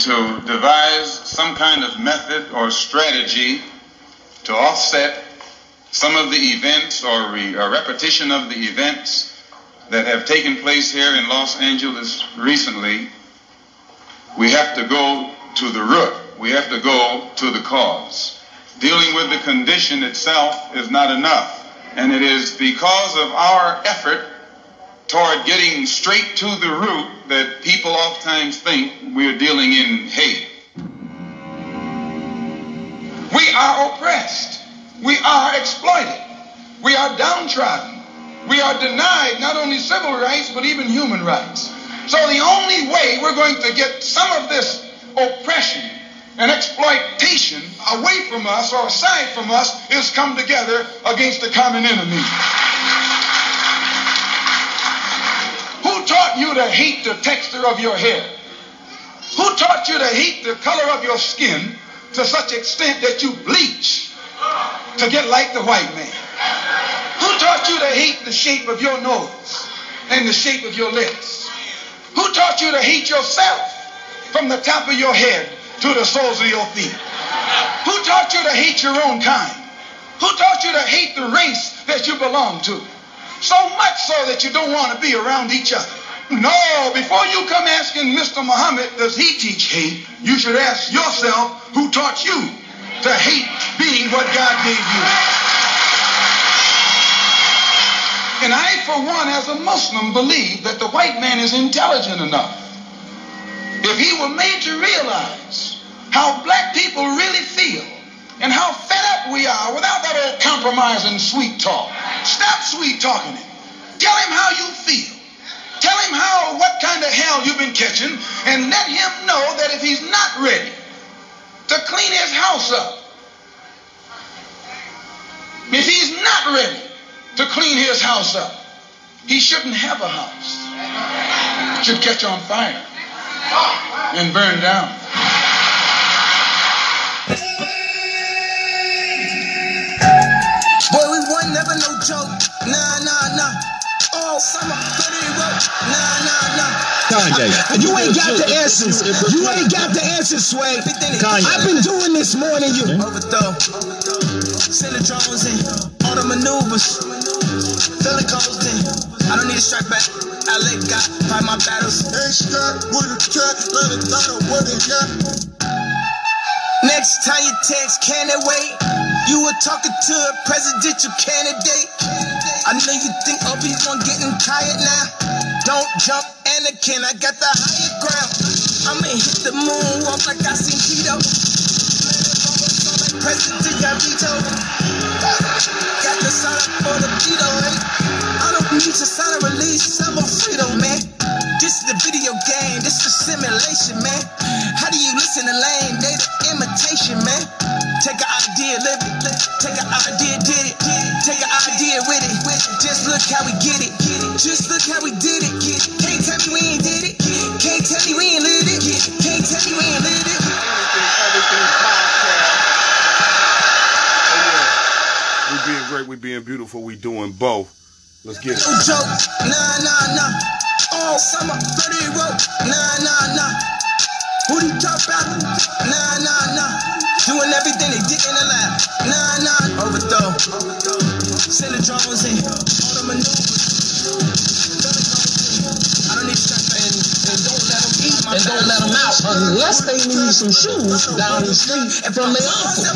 to devise some kind of method or strategy to offset some of the events or, re- or repetition of the events that have taken place here in Los Angeles recently, we have to go to the root. We have to go to the cause. Dealing with the condition itself is not enough. And it is because of our effort toward getting straight to the root that people oftentimes think we're dealing in hate. We are oppressed. We are exploited. We are downtrodden. We are denied not only civil rights, but even human rights. So the only way we're going to get some of this oppression and exploitation away from us or aside from us is come together against the common enemy. Who taught you to hate the texture of your hair? Who taught you to hate the color of your skin to such extent that you bleach to get like the white man? Who taught you to hate the shape of your nose and the shape of your lips? Who taught you to hate yourself from the top of your head to the soles of your feet? Who taught you to hate your own kind? Who taught you to hate the race that you belong to? So much so that you don't want to be around each other. No, before you come asking Mr. Muhammad, does he teach hate? You should ask yourself, who taught you to hate being what God gave you? And I, for one, as a Muslim, believe that the white man is intelligent enough. If he were made to realize how black people really feel and how fed up we are without that old compromising sweet talk. Stop sweet talking him. Tell him how you feel. Tell him how, what kind of hell you've been catching, and let him know that if he's not ready to clean his house up, if he's not ready to clean his house up, he shouldn't have a house. It should catch on fire and burn down. Never no joke. Nah, nah, nah. All summer, pretty road. Nah, nah, nah. Kanye. You ain't got the answers. You ain't got the answers, Sway. Kanye. I've been doing this more than you. Overthrow. Send the drones in. All the maneuvers. Feel it goes in. I don't need a strike back. I let God fight my battles. Ain't strapped with a cat, let it down what it got. Next time you text, can it wait? You were talking to a presidential candidate. I know you think one getting tired now. Don't jump, Anakin. I got the higher ground. I'ma hit the moon walk like I seen Tito. President vetoed. Got the sign up for the eh? I don't need to sign a release. I'm a freedom, man. This is the video game. This is simulation, man. How do you listen to lame? They the imitation, man. Take an idea, live it. Take an idea, did it. Take an idea with it. Just look how we get it. Just look how we did it. Can't tell me we ain't did it. Can't tell me we ain't lived it. Can't tell me we ain't lived it. We being great, we being beautiful, we doing both. Let's get it. No joke. Nah, nah, nah. All summer, 30 rope. Nah, nah, nah. Who do you talk about? Nah, nah, nah. Doing everything they did in the lab. Nah, nah. Overthrow. Send the drones in. All the maneuvers. I don't need strap and, and don't let them eat my And don't let them out unless they need some shoes down the street from their uncle.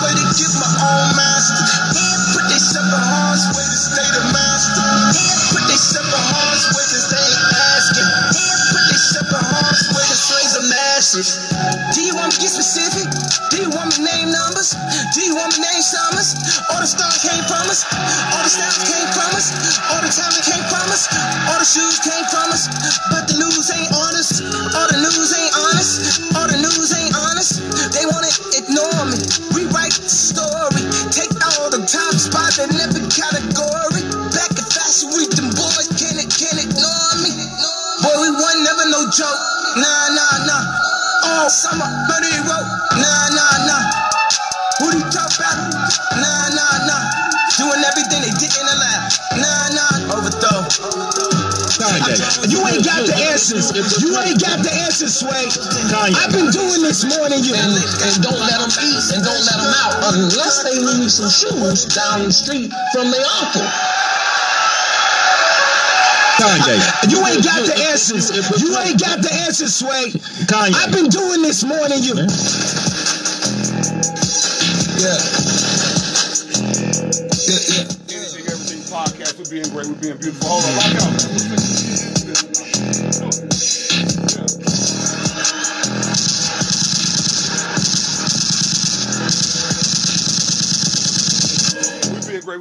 Way to get my own master. Hand put they separate arms way to stay the master. Hand put they separate arms way to stay asking. Hand put they separate arms way to slaves of masses. Do you want me to get specific? Do you want me name numbers? Do you want me name summers? All the stars came from us. All the styles came from us. All the talent came from us. All the shoes came from us. But the news ain't honest. All the news ain't honest. All the news ain't honest. They wanna ignore me. Rewrite the story. Take all the top spots in every category. Back in fashion week, them boys can't, can't ignore me. Boy, we won, never no joke. Nah, nah, nah. All summer, road. You ain't got the answers. You ain't got the answers, Sway. I've been doing this more than you. And, and don't let them eat and don't let them out unless they leave some shoes down the street from their uncle. Kanye. You ain't got the answers. You ain't got the answers, Sway. Kanye. I've been doing this more than you. Yeah. Yeah, yeah. Anything, everything podcast. We're being great. We're being beautiful. Hold on, lock out.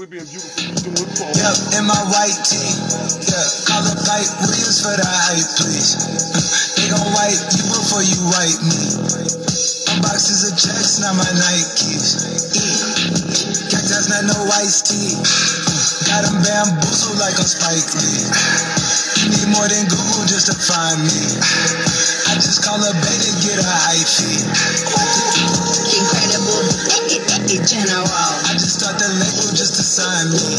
We're beautiful. Yep, in my white tee. Yeah, call up Hype Williams for the hype, please. they gon' wipe you before you wipe me. My boxes of checks, not my Nikes. Cactus, not no iced tea. Got them bamboozled like I'm Spike Lee. More than Google just to find me. I just call a baby, get a high fee. Incredible, eh, eh, eh, general. I just start the label just to sign me.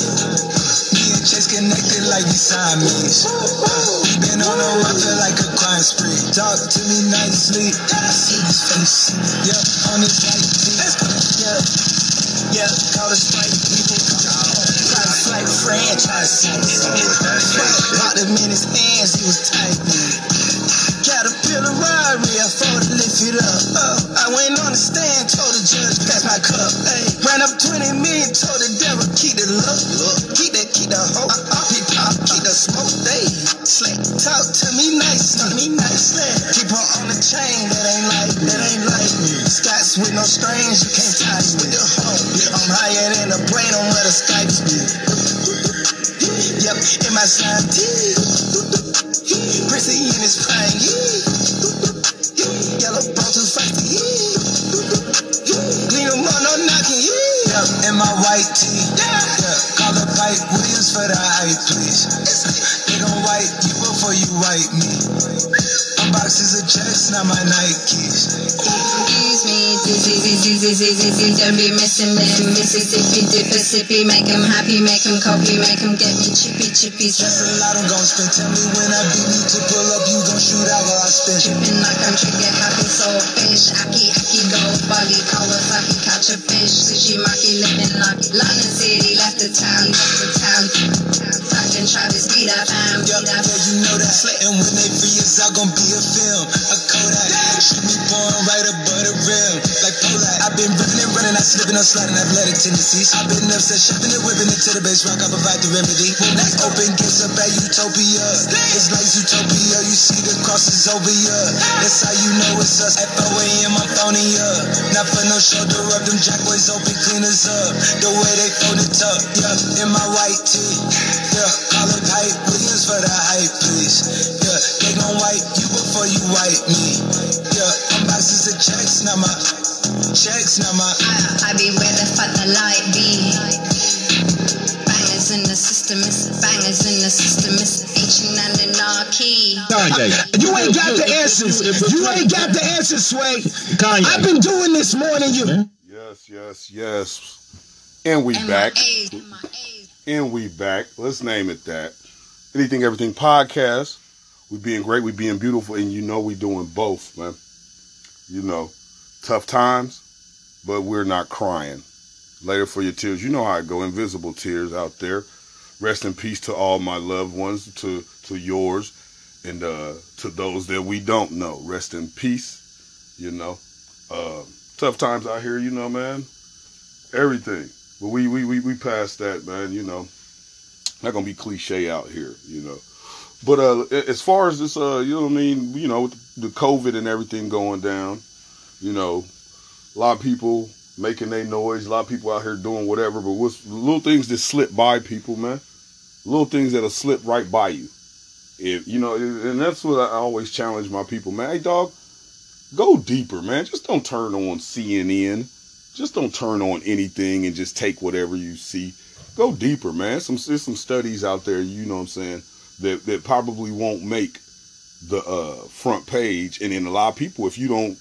Me and Chase connected like we Siamese. We been on a run, feel like a crime spree. Talk to me nicely. I see his face. Yeah, on his white tee. Yeah, yeah, call the strike people. Franchise. Him in his hands, he was tight. Caterpillar robbery, I fought to lift it up. Uh, I went on the stand, told the judge, pass my cup. Don't be missing me. Mississippi, Mississippi, make 'em happy, make 'em copy, make 'em get me chippy, chippy. A lot I'm gon' spend. Tell me when I beat me to pull up, you gon' shoot out while I spin. Tripping like I'm trigger happy, so fish. Aki, aki, go, buggy, Kawasaki, catch a fish. Sushi, maki, living lucky. London City, left the town, left the town. Fucking Travis, be that fam, be that yeah, you know that. And when they free us out, gon' be a film, a Kodak. Shoot me born right above the rim, like Polak. I've been ripping and running, I slipping, I'm sliding athletic tendencies. I've been upset, shipping and whipping it to the base rock, I provide the remedy. When we open gates up at Utopia, it's like Utopia, you see the crosses over ya. That's how you know it's us. At 4 a.m., I'm phoning up. Not for no shoulder rub, them jack boys open cleaners up. The way they fold it up, yeah, in my white tee. Yeah, call it hype, Williams for the hype, please. Yeah, they gon' wipe you before you wipe me. Yeah, I'm boxes of checks, not my checks, not my. I be where the fuck the light be. Bangers in the system, it's bangers in the system, it's ancient and anarchy. Kanye. You ain't got the answers. You ain't got the answers, Sway. Kanye. I've been doing this more than you. Yes, yes, yes. And we And back. my age, and my age. And we back. Let's name it that. Anything, everything podcast. We being great. We being beautiful, and you know we doing both, man. You know, tough times, but we're not crying. Later for your tears. You know how I go. Invisible tears out there. Rest in peace to all my loved ones, to to yours, and uh, to those that we don't know. Rest in peace. You know, uh, tough times out here. You know, man. Everything. But we we we we passed that, man. You know, not gonna be cliche out here. You know. But uh, as far as this, uh, you know what I mean. You know, with the COVID and everything going down, you know, a lot of people making their noise. A lot of people out here doing whatever. But what's little things that slip by people, man. Little things that'll slip right by you. If you know, and that's what I always challenge my people, man. Hey, dog, go deeper, man. Just don't turn on CNN. Just don't turn on anything and just take whatever you see. Go deeper, man. Some there's some studies out there, you know what I'm saying, that that probably won't make the uh, front page. And then a lot of people, if you don't,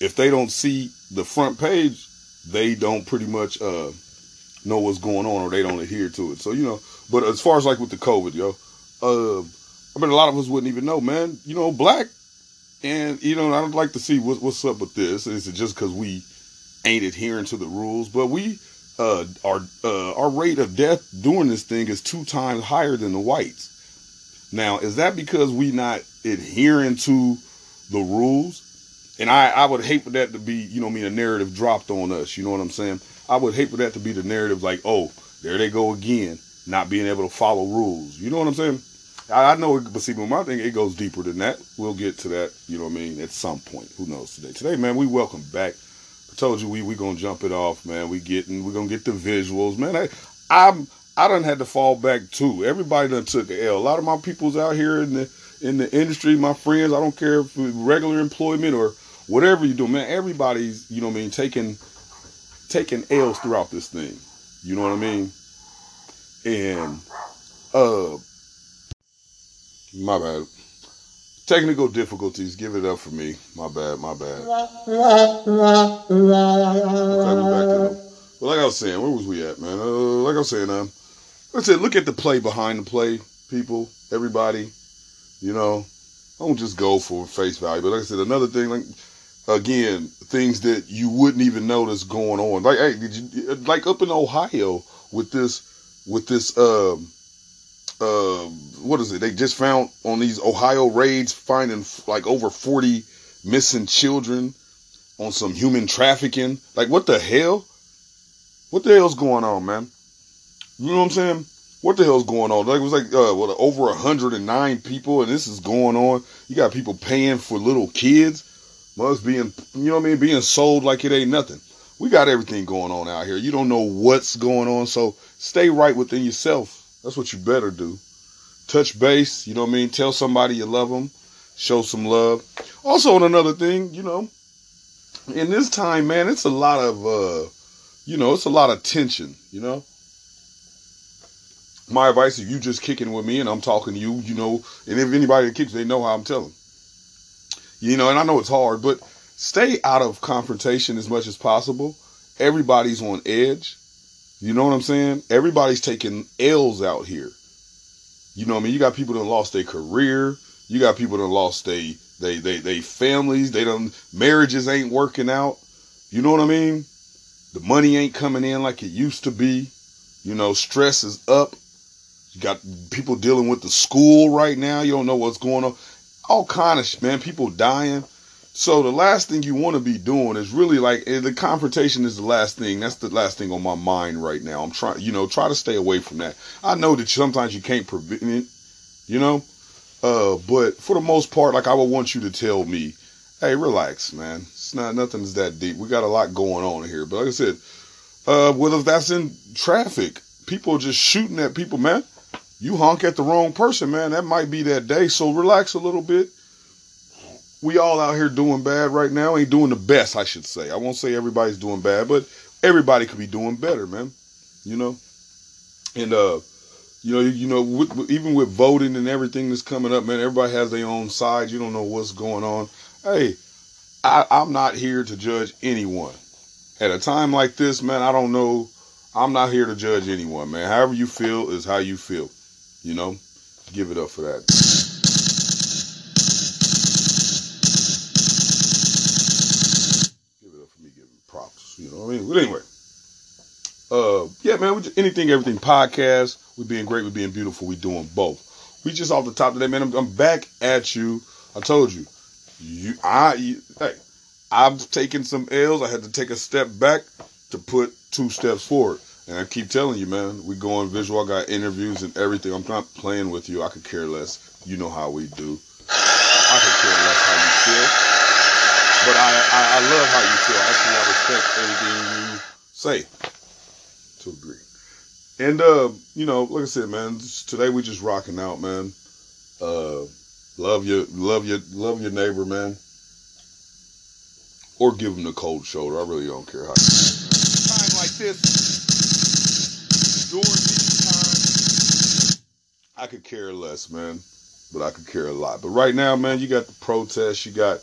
if they don't see the front page, they don't pretty much uh, know what's going on or they don't adhere to it. So you know. But as far as like with the COVID, yo, uh, I bet a lot of us wouldn't even know, man. You know, black, and you know, I'd like to see what, what's up with this. Is it just because we ain't adhering to the rules? But we, uh, our uh, our rate of death doing this thing is two times higher than the whites. Now, is that because we not adhering to the rules? And I, I would hate for that to be, you know, I mean, a narrative dropped on us. You know what I'm saying? I would hate for that to be the narrative, like, oh, there they go again, not being able to follow rules. You know what I'm saying? I, I know, but see, but my thing, it goes deeper than that. We'll get to that, you know what I mean, at some point. Who knows today? Today, man, we welcome back. I told you we we gonna jump it off, man. We getting we gonna get the visuals, man. I, I'm I done had to fall back too. Everybody done took the L. A lot of my people's out here in the in the industry, my friends. I don't care if regular employment or whatever you do, man. Everybody's you know what I mean taking taking L's throughout this thing. You know what I mean? And uh my bad. Technical difficulties. Give it up for me. My bad. My bad. Okay, we back to. But like I was saying, where was we at, man? Uh, like I was saying, um, I said, look at the play behind the play, people, everybody. You know, don't just go for face value. But like I said, another thing, like again, things that you wouldn't even notice going on. Like, hey, did you like up in Ohio with this with this um uh what is it? They just found on these Ohio raids finding like over 40 missing children on some human trafficking. Like what the hell? What the hell's going on, man? You know what I'm saying? What the hell's going on? Like it was like uh what over 109 people and this is going on. You got people paying for little kids. Must being you know what I mean, being sold like it ain't nothing. We got everything going on out here. You don't know what's going on, so stay right within yourself. That's what you better do. Touch base, you know what I mean? Tell somebody you love them. Show some love. Also, on another thing, you know, in this time, man, it's a lot of, uh, you know, it's a lot of tension, you know? My advice is you just kicking with me and I'm talking to you, you know, and if anybody kicks, they know how I'm telling. You know, and I know it's hard, but stay out of confrontation as much as possible. Everybody's on edge. You know what I'm saying? Everybody's taking L's out here. You know what I mean? You got people that lost their career. You got people that lost they they they they families. They don't marriages ain't working out. You know what I mean? The money ain't coming in like it used to be. You know, stress is up. You got people dealing with the school right now. You don't know what's going on. All kind of man. People dying. So the last thing you want to be doing is really like eh, the confrontation is the last thing. That's the last thing on my mind right now. I'm trying, you know, try to stay away from that. I know that sometimes you can't prevent it, you know, uh, but for the most part, like I would want you to tell me, hey, relax, man. It's not nothing's that deep. We got a lot going on here. But like I said, uh, whether that's in traffic, people just shooting at people, man. You honk at the wrong person, man. That might be that day. So relax a little bit we all out here doing bad right now. Ain't doing the best, I should say. I won't say everybody's doing bad, but everybody could be doing better, man. You know, and uh, you know, you know, with, even with voting and everything that's coming up, man, everybody has their own side. You don't know what's going on. Hey, I, I'm not here to judge anyone. At a time like this, man, I don't know. I'm not here to judge anyone, man. However you feel is how you feel. You know, give it up for that. Give it up for me giving props. You know what I mean? But anyway, uh, yeah, man. We just, anything, everything podcast. We being great. We being beautiful. We doing both. We just off the top today, man. I'm, I'm back at you. I told you, you, I, you, hey, I've taken some L's. I had to take a step back to put two steps forward. And I keep telling you, man, we going visual. I got interviews and everything. I'm not playing with you. I could care less. You know how we do. I could care less how you feel. But I, I, I love how you feel. Actually, I respect everything you say to agree. And uh, you know, like I said, man, today we just rocking out, man. Uh, love your, love your, love your neighbor, man. Or give him the cold shoulder. I really don't care how. Time like this, I could care less, man. But I could care a lot. But right now, man, you got the protests. You got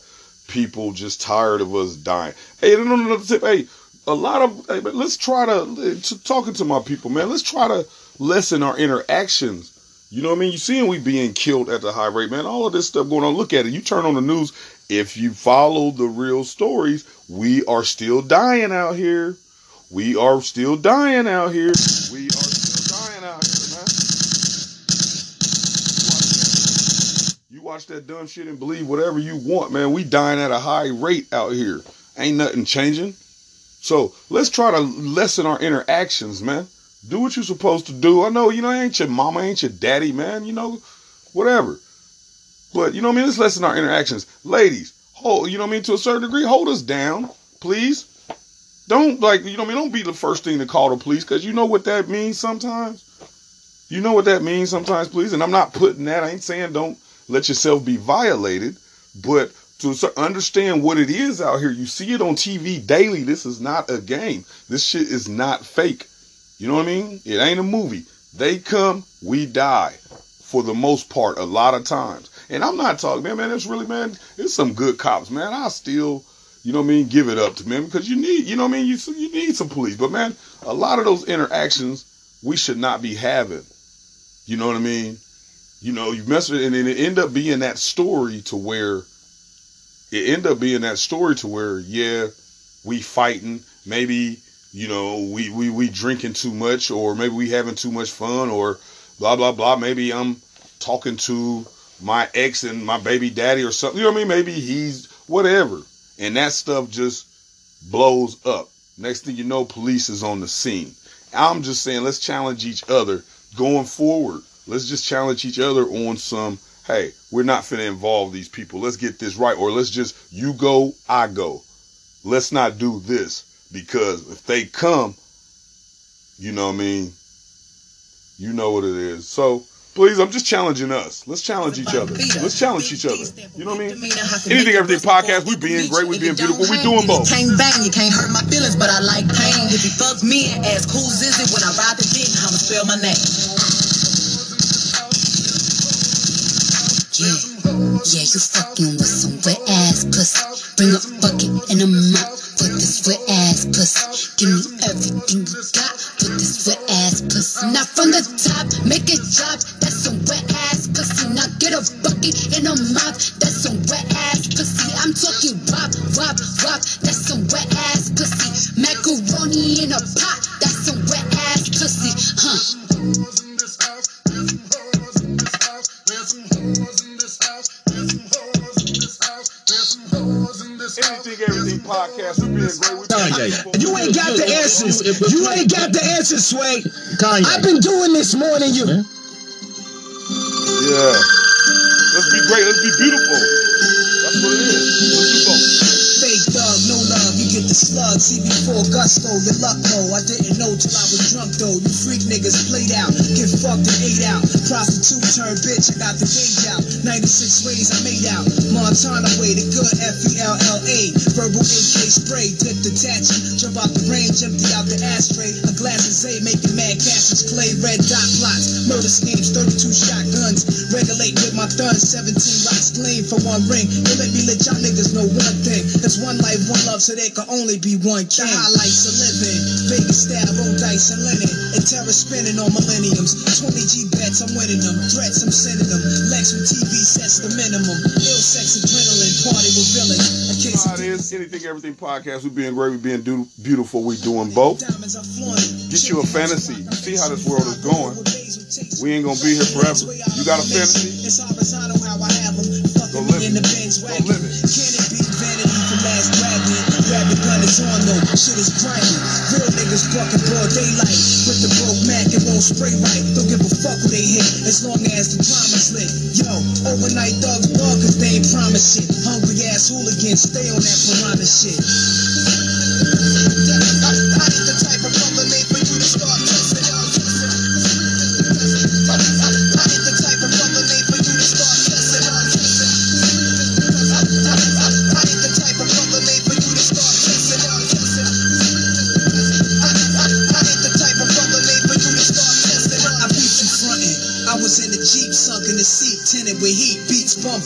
people just tired of us dying. Hey, no, no, no, hey, a lot of hey, let's try to, to talking to my people, man. Let's try to lessen our interactions. You know what I mean? You seeing we being killed at the high rate, man. All of this stuff going on. Look at it. You turn on the news. If you follow the real stories, we are still dying out here. We are still dying out here. We are still dying out here, man. You watch that dumb shit and believe whatever you want, man. We dying at a high rate out here. Ain't nothing changing. So let's try to lessen our interactions, man. Do what you're supposed to do. I know, you know, ain't your mama, ain't your daddy, man. You know, whatever. But you know what I mean? Let's lessen our interactions. Ladies, hold you know what I mean, to a certain degree, hold us down, please. Don't like you know I mean, don't be the first thing to call the police, because you know what that means sometimes. You know what that means sometimes, please. And I'm not putting that, I ain't saying don't let yourself be violated, but to understand what it is out here. You see it on TV daily. This is not a game. This shit is not fake. You know what I mean? It ain't a movie. They come, we die. For the most part, a lot of times. And I'm not talking, man, man, it's really, man, it's some good cops, man. I still, you know what I mean, give it up to them because you need, you know what I mean, you, you need some police. But man, a lot of those interactions we should not be having. You know what I mean? You know, you mess with it and it end up being that story to where it end up being that story to where, yeah, we fighting, maybe you know, we, we, we drinking too much, or maybe we having too much fun, or blah, blah, blah. Maybe I'm talking to my ex and my baby daddy or something. You know what I mean? Maybe he's whatever. And that stuff just blows up. Next thing you know, police is on the scene. I'm just saying, let's challenge each other going forward. Let's just challenge each other on some, hey, we're not finna involve these people. Let's get this right. Or let's just, you go, I go. Let's not do this because if they come, you know what I mean, you know what it is. So please, I'm just challenging us. Let's challenge each other. Let's challenge each other. You know what I mean? Anything, everything podcast. We being great. We being beautiful. We doing both. Can't bang, you can't hurt my feelings, but I like pain. If he fucks me and asks whose is it when I ride the dick, I'ma spell my name. Yeah, yeah, you fucking with some wet ass pussy. Bring a bucket and a mop for this wet ass pussy. Give me everything you got for this wet ass pussy. Now from the top, make it drop. That's some wet ass pussy. Now get a bucket in a mouth. That's some wet ass pussy. I'm talking wop, wop, wop. That's some wet ass pussy. Macaroni in a pot. That's some wet ass pussy. Huh. Anything, everything podcast. We being great. We Kanye. You ain't got the answers. You ain't got the answers, Sway. Kanye. I've been doing this more than you. Yeah. Let's be great. Let's be beautiful. That's what it is. Let's do both. Thug, no love, you get the slug. CB4 gusto, your luck though. I didn't know till I was drunk though. You freak niggas played out, get fucked and ate out. Prostitute turned bitch, I got the gauge out. 96 ways I made out. Montana way, the good F E L L A. Verbal AK spray, dip detach. Jump out the range, empty out the ashtray. A glass of Zay, making mad cashes. Play red dot plots, murder schemes, 32 shotguns. Regulate with my thuns, 17 rocks clean for one ring. You let me let y'all niggas know one thing. One life, one love, so there can only be one king. The highlights of living. Vegas style, roll dice and linen. And terror spinning on millenniums. 20 G bets, I'm winning them. Threats, I'm sending them. Lex from TV sets the minimum. Ill sex, adrenaline, party with villains. A case How it is. Anything, everything podcast. We being great. We being do- beautiful. We doing both. diamonds are flaunting. Get you a fantasy. You see how this world is going. We ain't gonna be here forever. You got a fantasy? It's horizontal how I have 'em. Fucking Go live it. Shit is grinding. Real niggas bucking broad daylight. With the broke Mac and won't spray right. Don't give a fuck who they hit as long as the promise lit. Yo, overnight thugs bug cause they ain't promise shit. Hungry ass hooligans stay on that piranha shit. The type of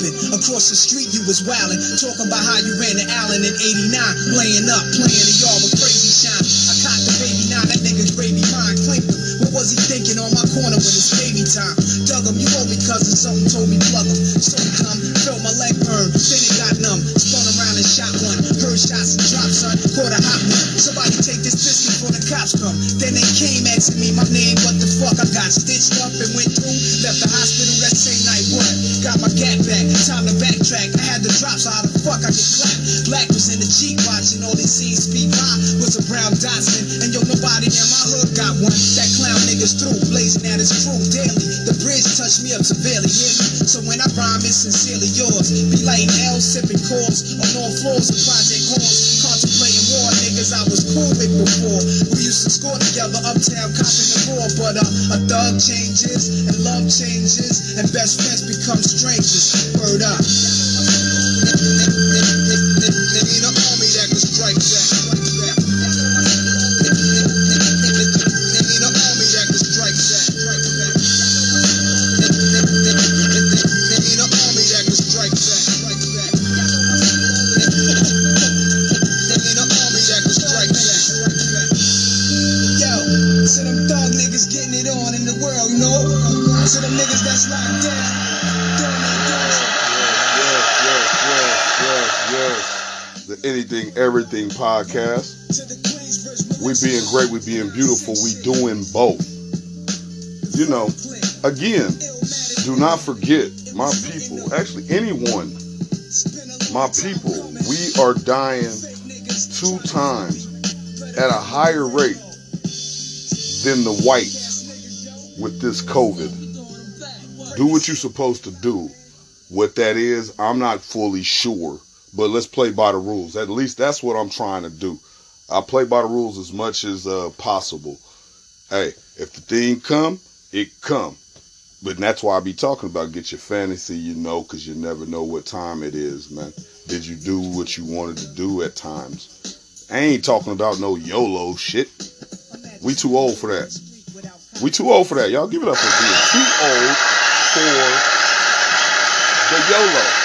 Across the street, you was wildin', talking about how you ran to Allen in 89, laying up, playing the yard with crazy shine. I caught the baby now that nigga's gravy mine, claimed him. What was he thinking on my corner when it's baby time? Dug him you owe me, cousin, something told me plug 'em. So come, up severely, hear me? So when I rhyme, it's sincerely yours. Be lighting L, sipping calls on all floors of Project Halls. Contemplating war, niggas I was cool with before. We used to score together uptown, copping the raw. But uh, a thug changes, and love changes, and best friends become strangers. Word up. Podcast. We being great, we being beautiful, we doing both. You know, again, do not forget my people, actually anyone, my people, we are dying two times at a higher rate than the whites with this COVID. Do what you're supposed to do. What that is, I'm not fully sure, but let's play by the rules. At least that's what I'm trying to do. I play by the rules as much as uh, possible. Hey, if the thing come, it come. But that's why I be talking about get your fantasy, you know, because you never know what time it is, man. Did you do what you wanted to do at times? I ain't talking about no YOLO shit. We too old for that. We too old for that. Y'all give it up for being too old for the YOLO.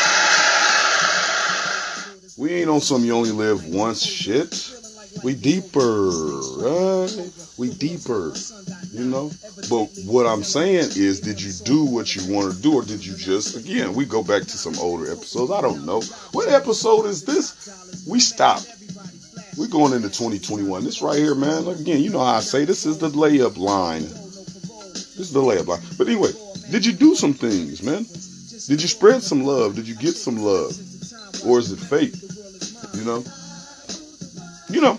We ain't on some you only live once shit. We deeper, right? We deeper, you know? But what I'm saying is, did you do what you want to do, or did you just, again, we go back to some older episodes. I don't know. What episode is this? We stopped. We're going into 2021. This right here, man. Again, you know how I say this is the layup line. This is the layup line. But anyway, did you do some things, man? Did you spread some love? Did you get some love? Or is it fake? You know? You know.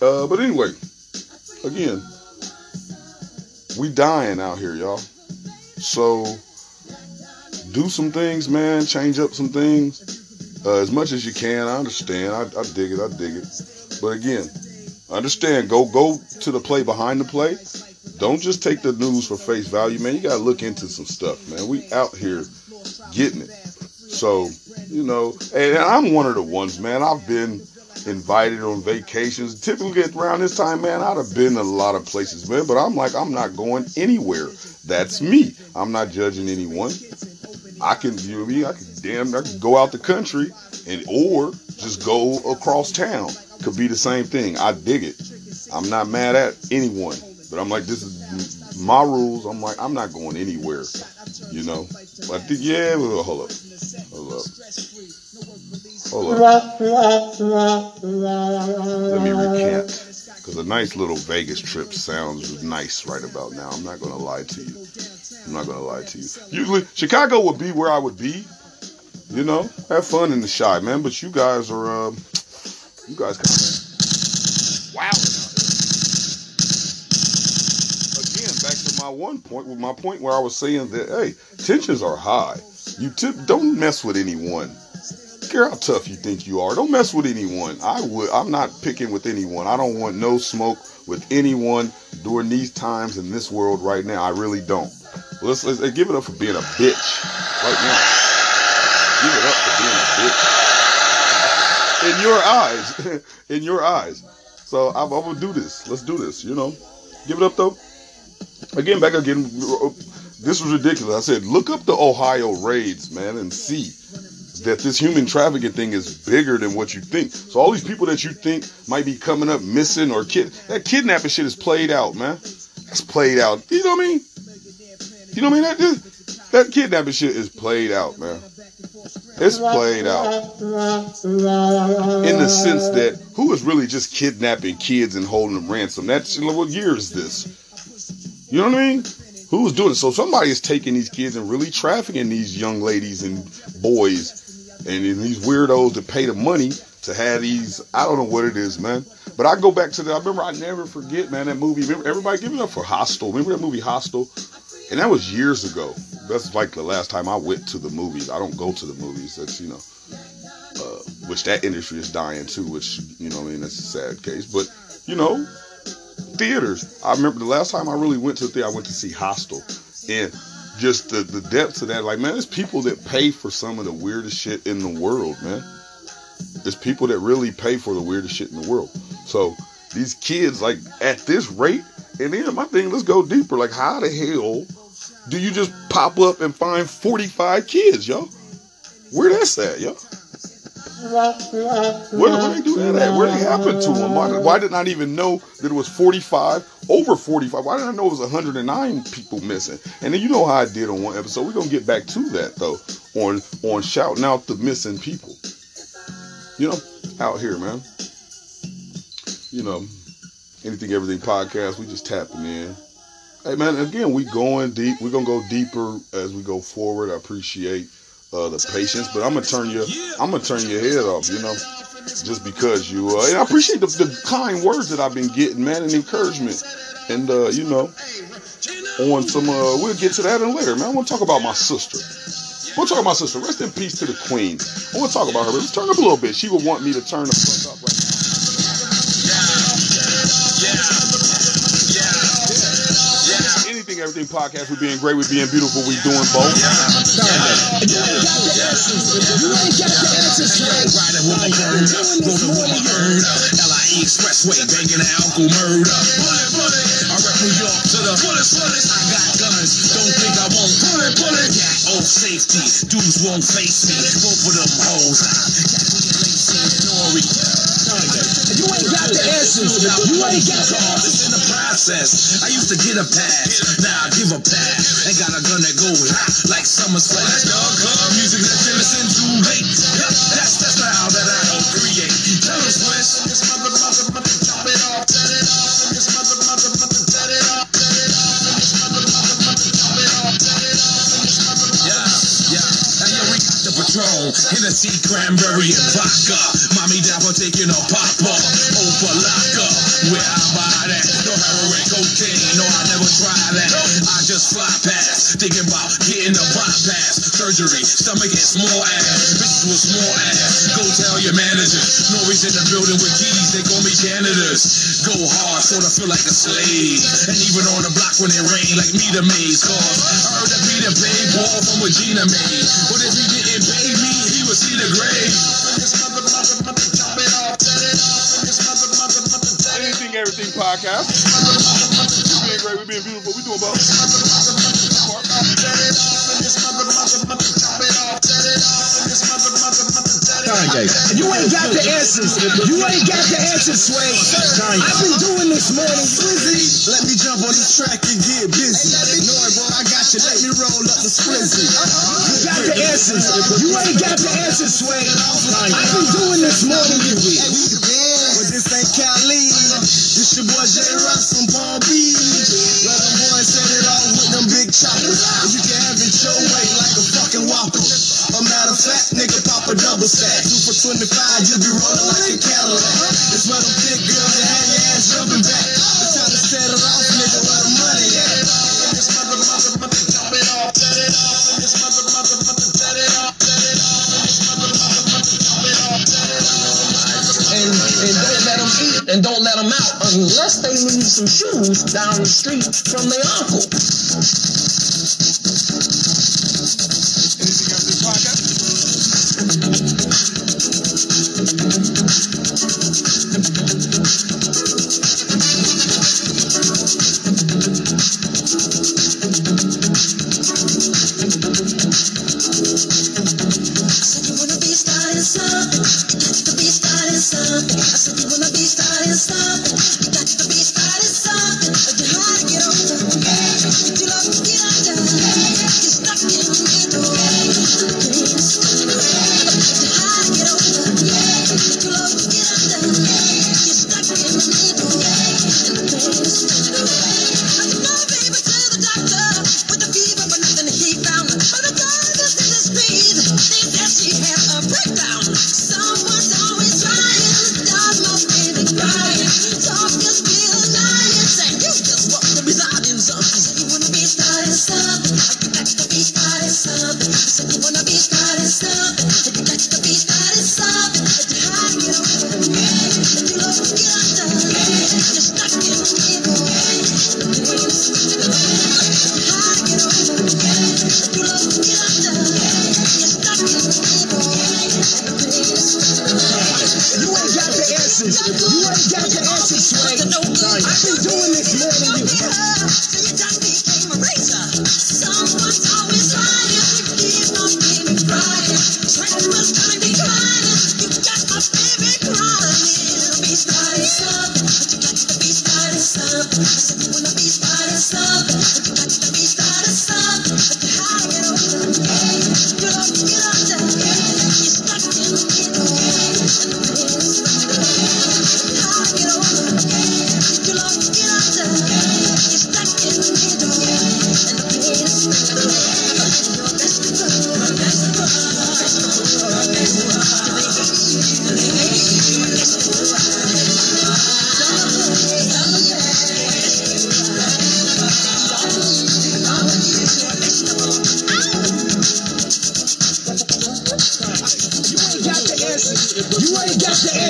Uh, but anyway, again, we dying out here, y'all. So do some things, man. Change up some things uh, as much as you can. I understand. I, I dig it. I dig it. But again, understand. Go go to the play behind the play. Don't just take the news for face value, man. You gotta look into some stuff, man. We out here getting it. So you know, and I'm one of the ones, man. I've been invited on vacations. Typically around this time, man, I'd have been a lot of places, man. But I'm like, I'm not going anywhere. That's me. I'm not judging anyone. I can, you know me, I can damn, I can go out the country and or just go across town. Could be the same thing. I dig it. I'm not mad at anyone, but I'm like, this is my rules. I'm like, I'm not going anywhere, you know. But yeah, well, hold up, hold up, hold up. Let me recant, because a nice little Vegas trip sounds nice right about now. I'm not gonna lie to you. I'm not gonna lie to you. Usually, Chicago would be where I would be. You know, have fun in the shy, man. But you guys are, um, you guys kind of wow. Again, back to my one point, with my point where I was saying that, hey, tensions are high. You tip, don't mess with anyone. Care how tough you think you are. Don't mess with anyone. I would. I'm not picking with anyone. I don't want no smoke with anyone during these times in this world right now. I really don't. Let's, let's give it up for being a bitch right now. Give it up for being a bitch. In your eyes. In your eyes. So I'm, I'm gonna do this. Let's do this. You know. Give it up though. Again, back again. This was ridiculous. I said, look up the Ohio raids, man, and see that this human trafficking thing is bigger than what you think. So all these people that you think might be coming up missing or kid that kidnapping shit is played out, man. That's played out. You know what I mean? You know what I mean? That, that kidnapping shit is played out, man. It's played out in the sense that who is really just kidnapping kids and holding them ransom? That's what year is this? You know what I mean? Who's doing it? So somebody is taking these kids and really trafficking these young ladies and boys and these weirdos that pay the money to have these. I don't know what it is, man. But I go back to that. I remember I never forget, man, that movie. Remember everybody giving up for Hostel. Remember that movie Hostel? And that was years ago. That's like the last time I went to the movies. I don't go to the movies. That's you know, uh, which that industry is dying too. Which you know, I mean, that's a sad case. But you know, theaters. I remember the last time I really went to the theater, I went to see Hostel, and just the the depths of that. Like, man, there's people that pay for some of the weirdest shit in the world, man. There's people that really pay for the weirdest shit in the world. So these kids, like at this rate, and then my thing, let's go deeper. Like, how the hell do you just pop up and find 45 kids, yo? Where that's at, yo? Where, where they do that at? Where they happen to them? Why, why did I not even know that it was 45, over 45? Why did I know it was 109 people missing? And then you know how I did on one episode. We're gonna get back to that though, on on shouting out the missing people. You know, out here, man. You know, anything, everything podcast. We just tapping in. Hey man, again, we going deep. We're gonna go deeper as we go forward. I appreciate uh, the patience, but I'm gonna turn your I'm gonna turn your head off. You know, just because you uh, and I appreciate the, the kind words that I've been getting, man, and encouragement. And uh, you know, on some uh, we'll get to that in later, man. I want to talk about my sister. We'll talk about my sister. Rest in peace to the queen. I want to talk about her, let's turn up a little bit. She would want me to turn the fuck up right now. Anything, everything podcast. We're being great. We're being beautiful. We're doing both. You got got. LIE Expressway, banging an alcohol murder. Bullet, bullet. I rep New York to the bullets, bullets. I got guns, don't think I won't. Bullet, bullet. Yeah, old safety, dudes won't face me. Both of them hoes. Nori. You ain't got the answers. You ain't got the answers. It's in the process. I used to get a pass, now I give a pass. Ain't got a gun that goes like summer splash. Dog club music that you listen to late. That's the style that I help create. Tell us, Wes. This mother, mother, mother, chop it off, set it off. This mother, mother, mother, set it off, Patron, Hennessy, cranberry, and vodka. Mommy down for taking a papa. Over oh, locker, where I buy that. No heroin, cocaine, no, I never try that. I just fly past, thinking about getting a bypass. Surgery, stomach and small ass. Bitches with small ass. Go tell your manager. Nori's in the building with keys, they call me janitors. Go hard, sort of feel like a slave. And even on the block when it rain, like me the maze. Cause I heard that Peter paid Paul from what Gina made. But if he didn't pay me, he would see the grave. Everything podcast. We're being great. We're being beautiful. We doing both. Kanye. You ain't got the answers. You ain't got the answers, Sway. I've been doing this morning. Swizzy, let me jump on this track and get busy. Noy, boy, I got you. Let me roll up the Swizzy. You got the answers. You ain't got the answers, Sway. I've been doing this morning. You this Cali. This your boy J. Ross from Palm Beach. Let them boys set it off with them big choppers. And you can have it your way like a fucking whopper. A matter of fact, nigga, pop a double stack. Two for 25, you be rolling like a Cadillac. It's where them thick girls unless they need some shoes down the street from their uncle. Podcast. said you wanna be starting something. I said you wanna be starting something.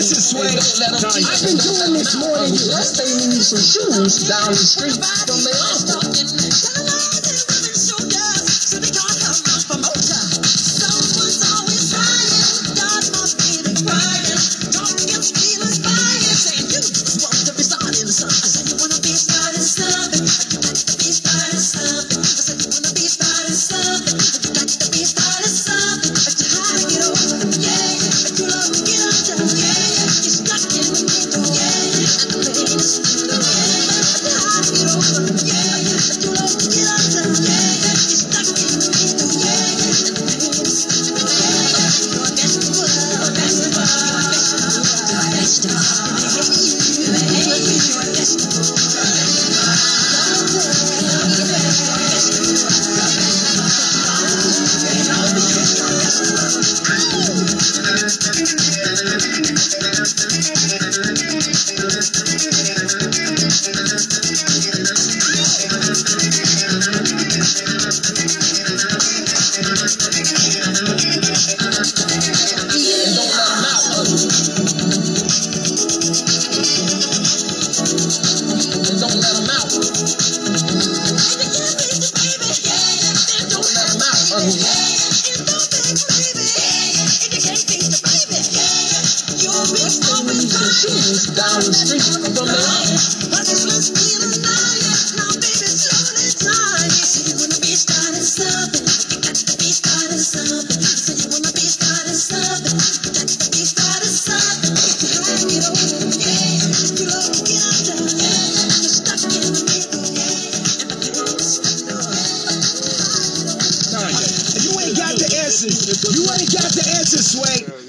The answers, Sway. I've been doing this more than you. They need some shoes down the street from their uncle.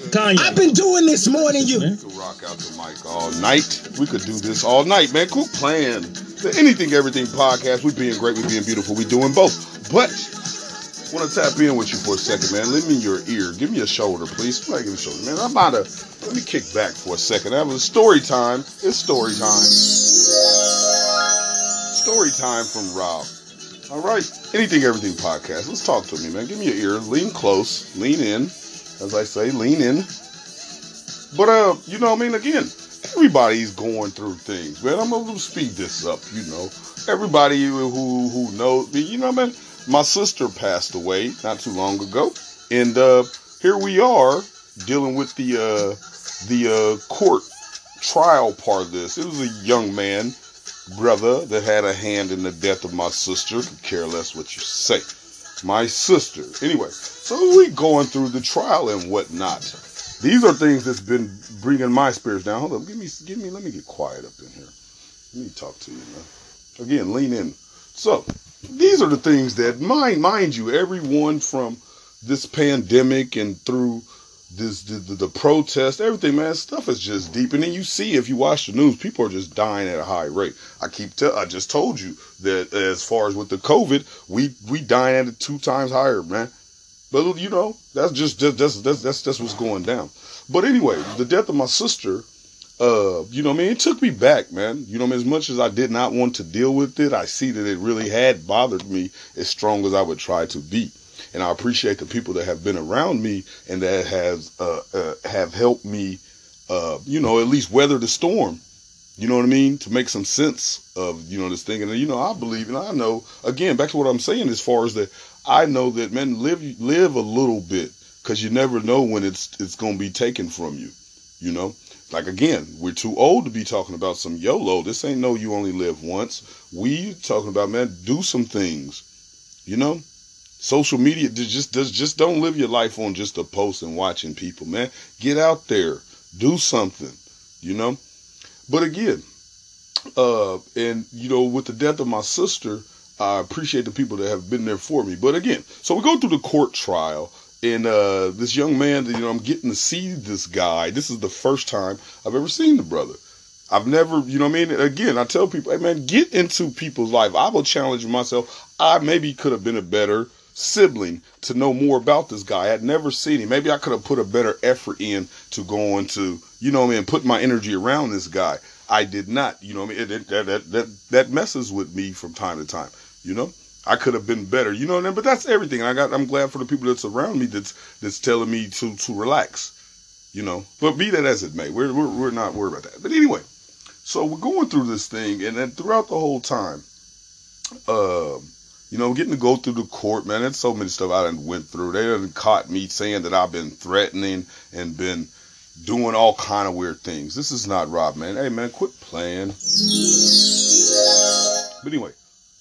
Kanye. I've been doing this more than you. We could rock out the mic all night. We could do this all night, man. Cool plan. The Anything Everything podcast. We being great. We being beautiful. We doing both. But want to tap in with you for a second, man. Lend me your ear. Give me a shoulder, please. Somebody give me a shoulder, man. I'm about to let me kick back for a second. That was story time. It's story time. Story time from Rob. All right. Anything Everything podcast. Let's talk to me, man. Give me your ear. Lean close. Lean in. As I say, lean in. But uh, you know, what I mean, again, everybody's going through things, man. I'm gonna speed this up, you know. Everybody who who knows you know, man. My sister passed away not too long ago, and uh, here we are dealing with the uh, the uh, court trial part of this. It was a young man, brother, that had a hand in the death of my sister. Care less what you say. My sister. Anyway, so we going through the trial and whatnot. These are things that's been bringing my spirits down. Hold up, give me, give me, let me get quiet up in here. Let me talk to you, man. Again, lean in. So, these are the things that, mind, mind you, everyone from this pandemic and through this the, the, the protest, everything, man, stuff is just deep. And then you see, if you watch the news, people are just dying at a high rate. I keep tell, I just told you that as far as with the COVID, we we dying at it two times higher, man. But you know, that's just that's that's that's that's, that's what's going down. But anyway, the death of my sister, uh, you know, I mean, it took me back, man. You know, I mean, as much as I did not want to deal with it, I see that it really had bothered me as strong as I would try to be. And I appreciate the people that have been around me and that has uh, uh have helped me, uh, you know, at least weather the storm. You know what I mean? To make some sense of, you know, this thing. And, you know, I believe and I know, again, back to what I'm saying as far as that, I know that, man, live, live a little bit because you never know when it's, it's going to be taken from you, you know? like again, we're too old to be talking about some YOLO. This ain't no you only live once. We talking about man, do some things. You know, social media just does just don't live your life on just a post and watching people, man. Get out there, do something. You know, but again, uh, and you know, with the death of my sister, I appreciate the people that have been there for me. But again, so we go through the court trial and uh, this young man, you know, I'm getting to see this guy. This is the first time I've ever seen the brother. I've never, you know what I mean? Again, I tell people, hey man, get into people's life. I will challenge myself. I maybe could have been a better sibling to know more about this guy. I had never seen him. Maybe I could have put a better effort in to go into, you know I mean, put my energy around this guy. I did not, you know what I mean? It, it, that, that, that messes with me from time to time, you know? I could have been better, you know? But that's everything. I got I'm glad for the people that's around me that's that's telling me to to relax. You know. But be that as it may, we're we're, we're not worried about that. But anyway, so we're going through this thing and then throughout the whole time, uh, you know, getting to go through the court, man, there's so many stuff I done went through. They done caught me saying that I've been threatening and been doing all kind of weird things. This is not Rob, man. Hey man, quit playing. But anyway,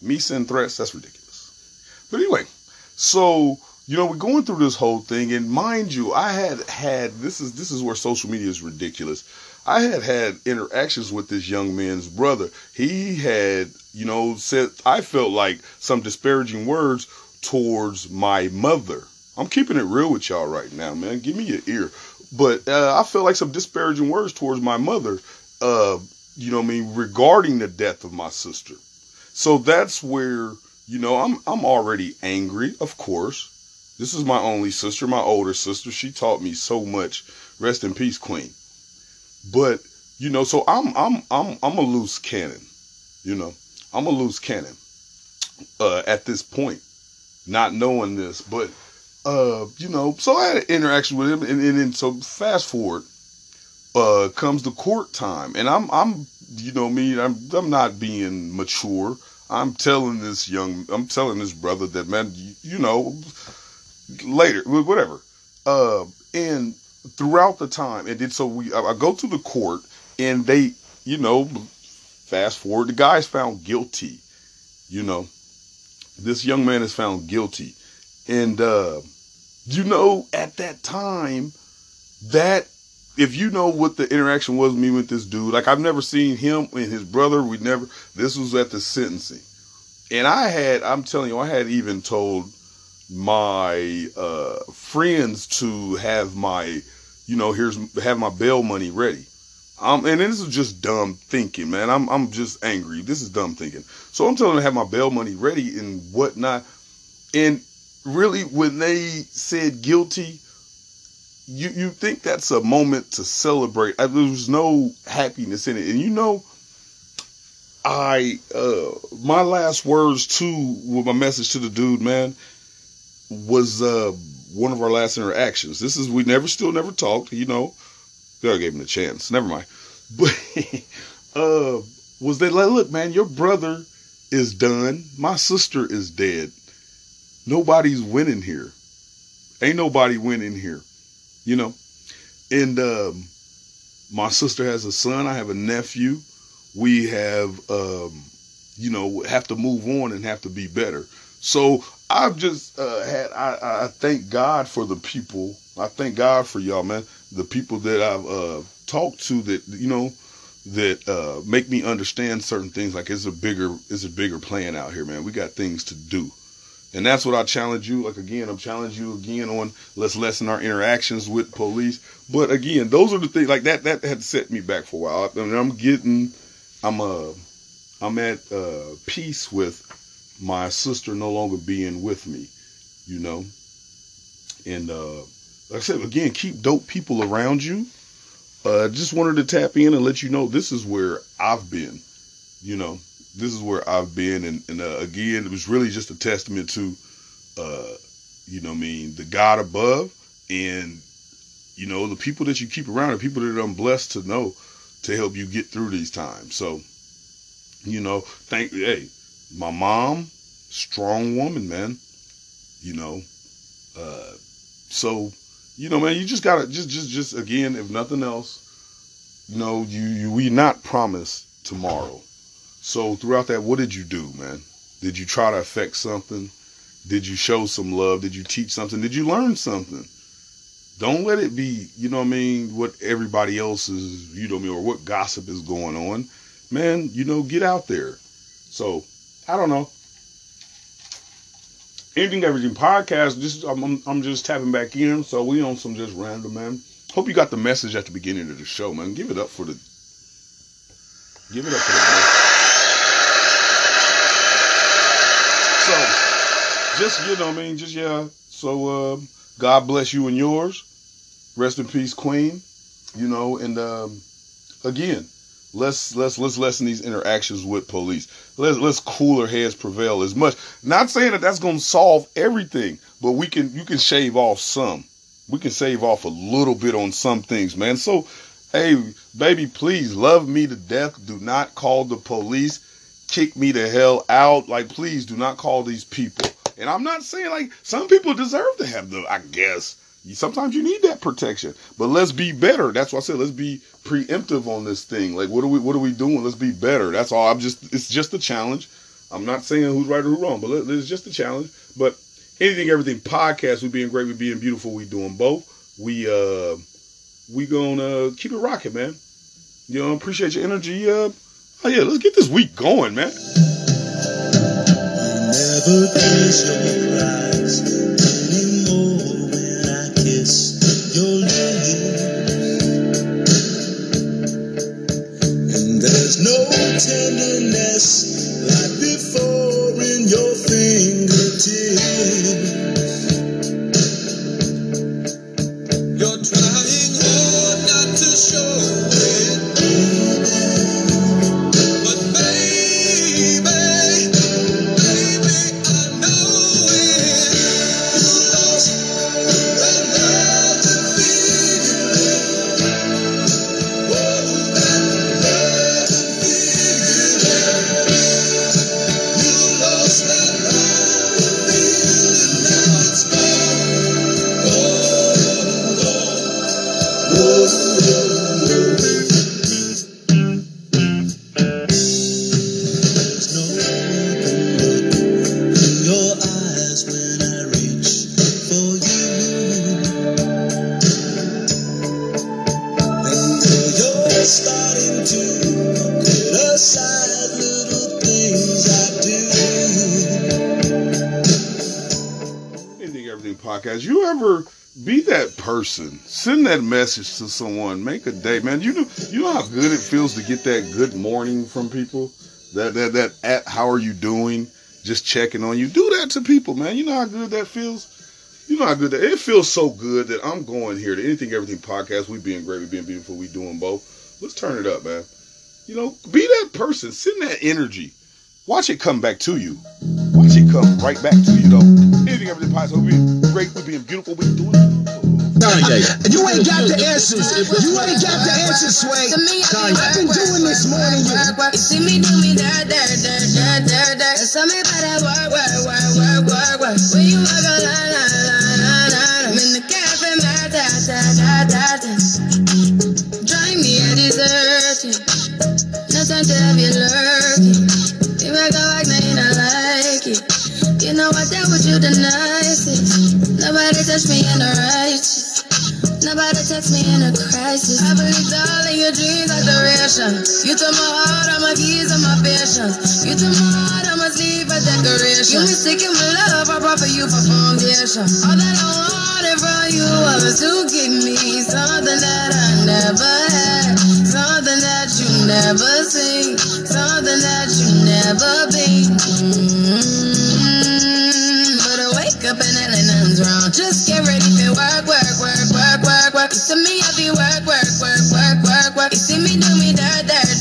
me send threats, that's ridiculous. But anyway, so you know, we're going through this whole thing, and mind you, I had had this is this is where social media is ridiculous. I had had interactions with this young man's brother. He had, you know, said I felt like some disparaging words towards my mother. I'm keeping it real with y'all right now, man. Give me your ear. But uh, I felt like some disparaging words towards my mother. Uh, you know, I mean, regarding the death of my sister. So that's where, you know, I'm I'm already angry, of course. This is my only sister, my older sister. She taught me so much. Rest in peace, Queen. But, you know, so I'm I'm I'm I'm a loose cannon. You know. I'm a loose cannon. Uh at this point. Not knowing this. But uh, you know, so I had an interaction with him and, then so fast forward, uh comes the court time. And I'm I'm you know me, I'm I'm not being mature. I'm telling this young, I'm telling this brother that man, you, you know, later, whatever. Uh, and throughout the time, and then so we, I, I go to the court, and they, you know, fast forward, the guy's found guilty. You know, this young man is found guilty, and uh, you know, at that time, that if you know what the interaction was with me with this dude, like I've never seen him and his brother. We never. This was at the sentencing, and I had. I'm telling you, I had even told my uh, friends to have my, you know, here's have my bail money ready. Um, and this is just dumb thinking, man. I'm I'm just angry. This is dumb thinking. So I'm telling them to have my bail money ready and whatnot. And really, when they said guilty, you you think that's a moment to celebrate. I, there was no happiness in it, and you know, I uh my last words too with my message to the dude, man, was uh one of our last interactions. This is we never still never talked, you know. I gave him a chance. Never mind. But uh was that like, look, man, your brother is done. My sister is dead. Nobody's winning here. Ain't nobody winning here you know. And um, my sister has a son. I have a nephew. We have, um, you know, have to move on and have to be better. So I've just uh, had. I, I thank God for the people. I thank God for y'all, man. The people that I've uh, talked to that you know that uh, make me understand certain things. Like it's a bigger, it's a bigger plan out here, man. We got things to do. And that's what I challenge you. Like again, I'm challenging you again on let's lessen our interactions with police. But again, those are the things like that that had set me back for a while. I mean, I'm getting, I'm uh, I'm at uh, peace with my sister no longer being with me, you know. And uh, like I said, again, keep dope people around you. Uh, just wanted to tap in and let you know this is where I've been, you know this is where I've been, and, and uh, again, it was really just a testament to, uh, you know, I mean, the God above, and you know, the people that you keep around, the people that I'm blessed to know to help you get through these times. So, you know, thank hey, my mom, strong woman, man. You know, uh, so you know, man, you just gotta just just just again, if nothing else, you know, you, you we not promised tomorrow. So throughout that, what did you do, man? Did you try to affect something? Did you show some love? Did you teach something? Did you learn something? Don't let it be, you know what I mean, what everybody else is, you know what or what gossip is going on. Man, you know, get out there. So, I don't know. Anything Everything podcast, just I'm, I'm, I'm just tapping back in, so we on some just random, man. Hope you got the message at the beginning of the show, man. Give it up for the give it up for the So just you know I mean, just yeah. So uh, God bless you and yours. Rest in peace, Queen. You know, and um, again, let's let's let's lessen these interactions with police. Let's let's cooler heads prevail as much. Not saying that that's going to solve everything, but we can you can shave off some. We can save off a little bit on some things, man. So, hey, baby, please love me to death. Do not call the police. Kick me the hell out. Like, please do not call these people. And I'm not saying like some people deserve to have the. I guess sometimes you need that protection, but let's be better. That's why I said let's be preemptive on this thing. Like, what are we? What are we doing? Let's be better. That's all. I'm just. It's just a challenge. I'm not saying who's right or who's wrong, but it's just a challenge. But anything, everything podcast. We being great. We being beautiful. We doing both. We uh, we gonna keep it rocking, man. You know, appreciate your energy. Uh, oh yeah, let's get this week going, man. Never close your eyes anymore when I kiss your lips. And there's no tenderness like before in your fingertips. Person? Send that message to someone. Make a day, man. You know, you know how good it feels to get that good morning from people. That that that at how are you doing? Just checking on you. Do that to people, man. You know how good that feels. You know how good that it feels. So good that I'm going here to anything, everything podcast. We being great. We being beautiful. We doing both. Let's turn it up, man. You know, be that person. Send that energy. Watch it come back to you. Watch it come right back to you, though. Anything, everything positive. We being great. We being beautiful. We doing. Kanye. You ain't got the answers. You ain't got the answers, Sway. Kanye. I've been doing this more than you. You see me do me dirt, dirt, dirt, dirt, dirt, dirt. Tell me about that work, work, work, work, work, work. When you walk a line, line, line, line, line. I'm in the cafe, my da, da, da, da, da. Drive me a dessert. No time to have you lurking. You make a like, now you not like it. You know I dealt with you the nicest. Nobody touched me in the righteous. Nobody text me in a crisis. I believed all in your dreams like duration. You took my heart, all my keys, and my passions. You took my heart, all my sleep, a decoration. You mistaken my love, I brought for you for foundation. All that I wanted from you was to give me something that I never had, something that you never seen, something that you never been. Mm, but I wake up and nothing's wrong. Just get ready for work, work, work, work. You see me, I be work, work, work, work, work, work. You see me do me dirt, dirt,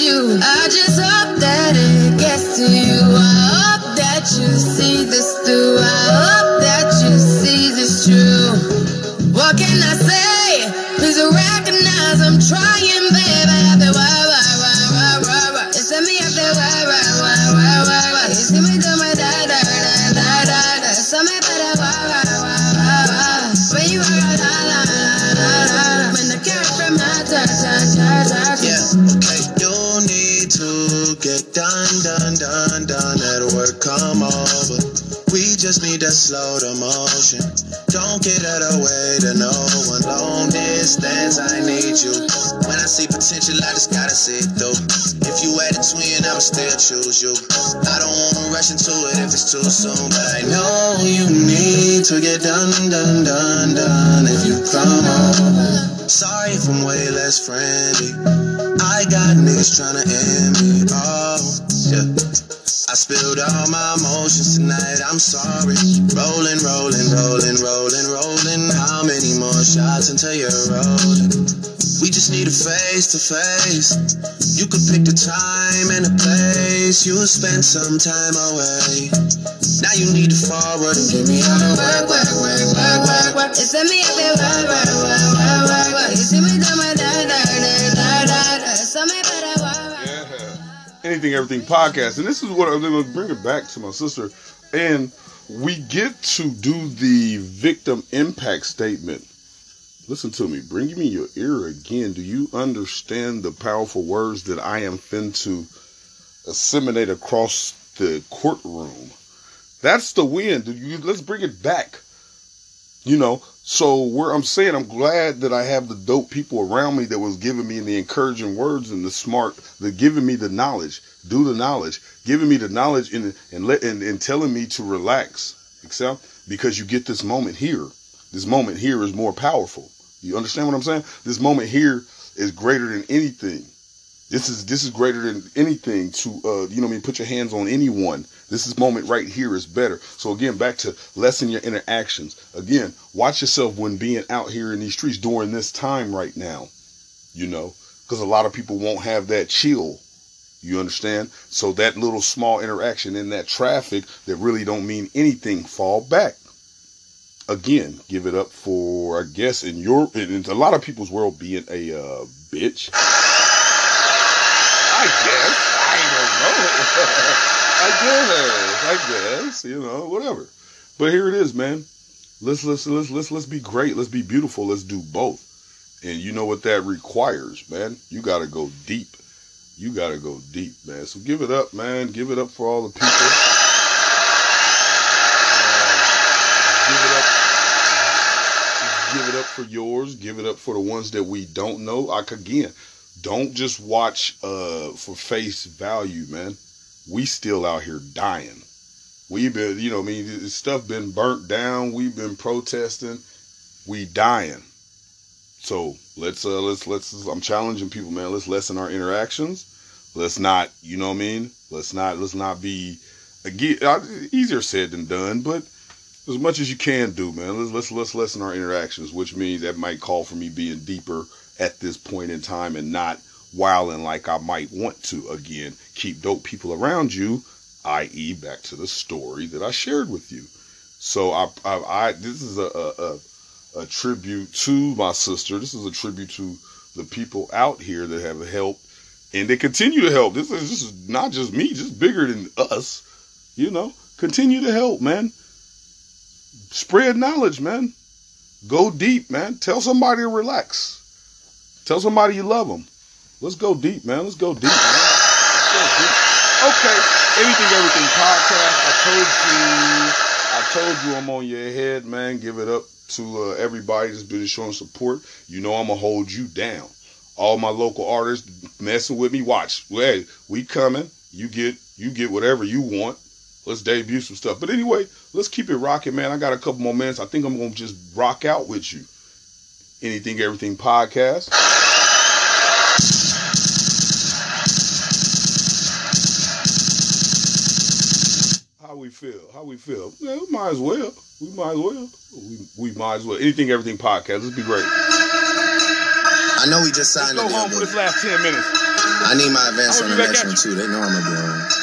you? I just hope just need to slow the motion. Don't get out of way to no one. Long distance, I need you. When I see potential, I just gotta see it through. If you had a twin, I would still choose you. I don't wanna rush into it if it's too soon, but I know you need to get done, done, done, done. If you come on, sorry if I'm way less friendly. I got niggas tryna end me. Oh, yeah. I spilled all my emotions tonight, I'm sorry. Rolling, rolling, rolling, rolling, rolling. How many more shots until you're rolling? We just need a face to face. You could pick the time and the place. You'll spend some time away. Now you need to forward and give me all the work, work, work, work, work, work. It's me up there, work, work, work, work, work, work. You see me do my da da da da da da. So me better work, work. Yeah. Anything, everything podcast. And this is what I'm going to bring it back to my sister. And we get to do the victim impact statement. Listen to me. Bring me your ear again. Do you understand the powerful words that I am fin to assimilate across the courtroom? That's the win. You, let's bring it back. You know, so where I'm saying I'm glad that I have the dope people around me that was giving me the encouraging words and the smart, the giving me the knowledge, do the knowledge, giving me the knowledge and and let and, and telling me to relax, except because you get this moment here. This moment here is more powerful. You understand what I'm saying? This moment here is greater than anything. This is this is greater than anything to uh you know I mean put your hands on anyone. This is moment right here is better. So again, back to lessen your interactions. Again, watch yourself when being out here in these streets during this time right now. You know, because a lot of people won't have that chill. You understand? So that little small interaction in that traffic that really don't mean anything, fall back. Again, give it up for I guess in your in a lot of people's world being a uh, bitch. I guess. I guess. I guess. You know, whatever. But here it is, man. Let's let's let's let's let's be great. Let's be beautiful. Let's do both. And you know what that requires, man. You gotta go deep. You gotta go deep, man. So give it up, man. Give it up for all the people. Uh, give it up. Give it up for yours. Give it up for the ones that we don't know. Like again, don't just watch uh for face value, man. We still out here dying. We've been, you know, I mean, stuff been burnt down. We've been protesting. We dying. So let's uh let's let's I'm challenging people, man. Let's lessen our interactions. Let's not, you know what I mean? Let's not let's not be again easier said than done, but as much as you can do, man. Let's let's let's lessen our interactions, which means that might call for me being deeper at this point in time and not wilding like I might want to. Again, keep dope people around you, i.e., back to the story that I shared with you. So I, I, I this is a, a, a, tribute to my sister. This is a tribute to the people out here that have helped and they continue to help. This is this is not just me, just bigger than us. You know, continue to help, man. Spread knowledge, man. Go deep, man. Tell somebody to relax. Tell somebody you love them. Let's go deep, man. Let's go deep, man. Let's go deep. Okay, anything, everything podcast. I told you, I told you I'm on your head, man. Give it up to uh, everybody that's been showing support. You know I'm gonna hold you down. All my local artists messing with me. Watch, hey, we coming. You get, you get whatever you want. Let's debut some stuff. But anyway, let's keep it rocking, man. I got a couple more minutes. I think I'm gonna just rock out with you. Anything, everything podcast. Feel? How we feel? Yeah, we might as well. We might as well. We, we might as well. Anything, everything podcast. Let's be great. I know we just Let's signed go a home deal, for this last ten minutes. I need my advance on the next one too. They know I'm gonna be on.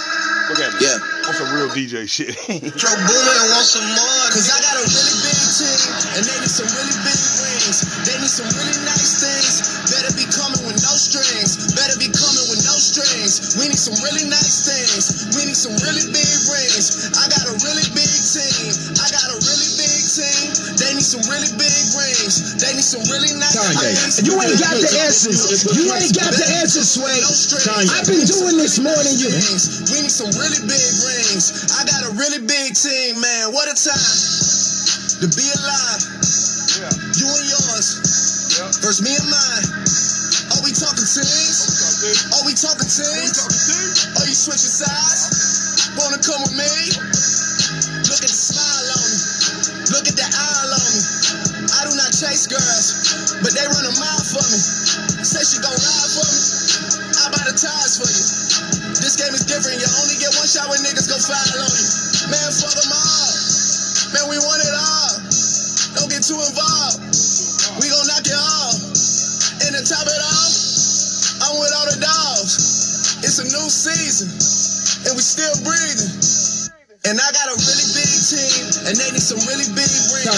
Look at me. Yeah. On some real DJ shit. Joe Boomer and want some more. Cause I got a really big team. And they need some really big rings. They need some really nice things. Better be coming with no strings. Better be coming with no strings. We need some really nice things. We need some really big rings. I got a really big team. I got a really big team. They need some really big rings. They need some really nice Kanye. you ain't got the answers. You ain't got the answers, Sway. Kanye. I've been doing this more than you. rings. We need some really big rings. I got a really big team, man. What a time to be alive. Yeah. You and yours Yeah. versus me and mine. Are we talking teams? Are we talking teams? Are you switching sides? Wanna come with me? Look at the smile on me. Look at the eye on me. I do not chase girls, but they run a mile for me. Say she gon' ride for me. I buy the tires for you. This game is different. You only get one shot when niggas go foul on you. Man, fuck them all. Man, we want it all. Don't get too involved. We gon' knock it off. And to top it off, I'm with all the dogs. It's a new season, and we still breathing. And I got a really big team, and they need some really big rings.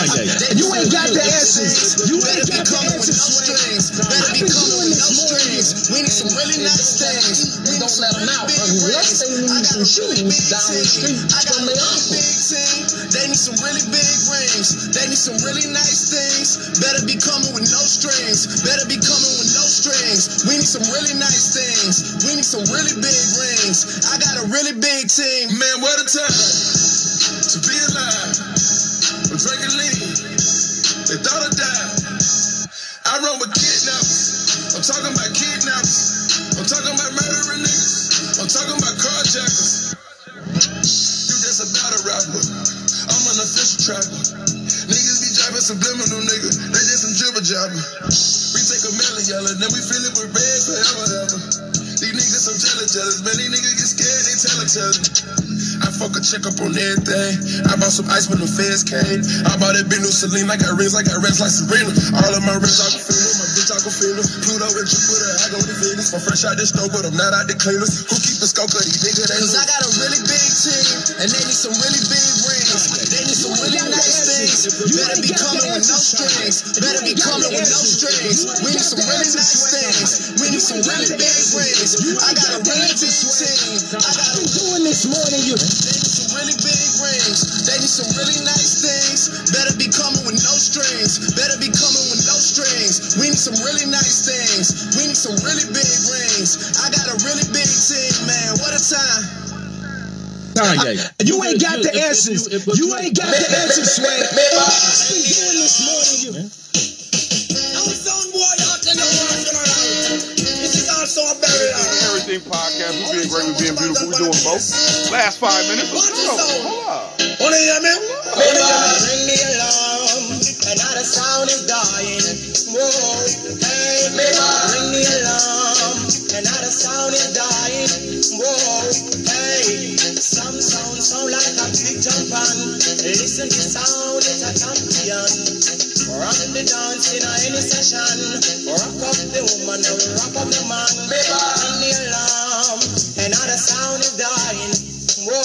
You ain't got the answers. You Better ain't be got the coming with answers, no strings. Better be coming with no strings. We need some really nice things. We need Don't let 'em out, unless they need some shoes down the street I got from a their really uncle. big team. They need some really big rings. They need some really nice things. Better be coming with no strings. Better be coming with no strings. We need some really nice things. We need some really big rings. I got a really big team. Man, what a time to be alive. I'm drinking lean. They thought I died. I run with kidnappers. I'm talking about kidnappers. I'm talking about murdering niggas. I'm talking about carjackers. You just a battle rapper. I'm an official trapper. Niggas be driving subliminal nigga. They just some dribble jabber. We take melon yellow, then we fill it with red forever, ever. These niggas some jealous, jealous. Man, these niggas get scared, they tell each other. I fuck a check up on everything. I bought some ice when the feds came. I bought that big new Celine. I got rings, I got rings like Serena. All of my rings, I can feel them. My bitch, I can feel them. Pluto and Jupiter, I go to Venus. I'm fresh out the snow, but I'm not out the cleaners. Who keep the scope of these niggas? They Cause I got a really big team, and they need some really Better be coming with no strings. Better be coming with no strings. We need some really nice things. We need some really big rings. I got a really big team. I got I've a been doing this more than you. they need some really big rings. They need some really nice things. Better be coming with no strings. Better be coming with no strings. We need some really nice things. We need some really big rings. I Kanye. You ain't got the answers. You ain't got the answers, Sway. I've been doing this more than you. Everything podcast. We being great. We being beautiful. We doing both. Last five minutes. Let's go. Hold up. Wanna hear me? Ring the alarm, another sound is dying. Whoa, hey, session. Rock up the woman, rock up the man. Ring the alarm, another sound is dying. Whoa,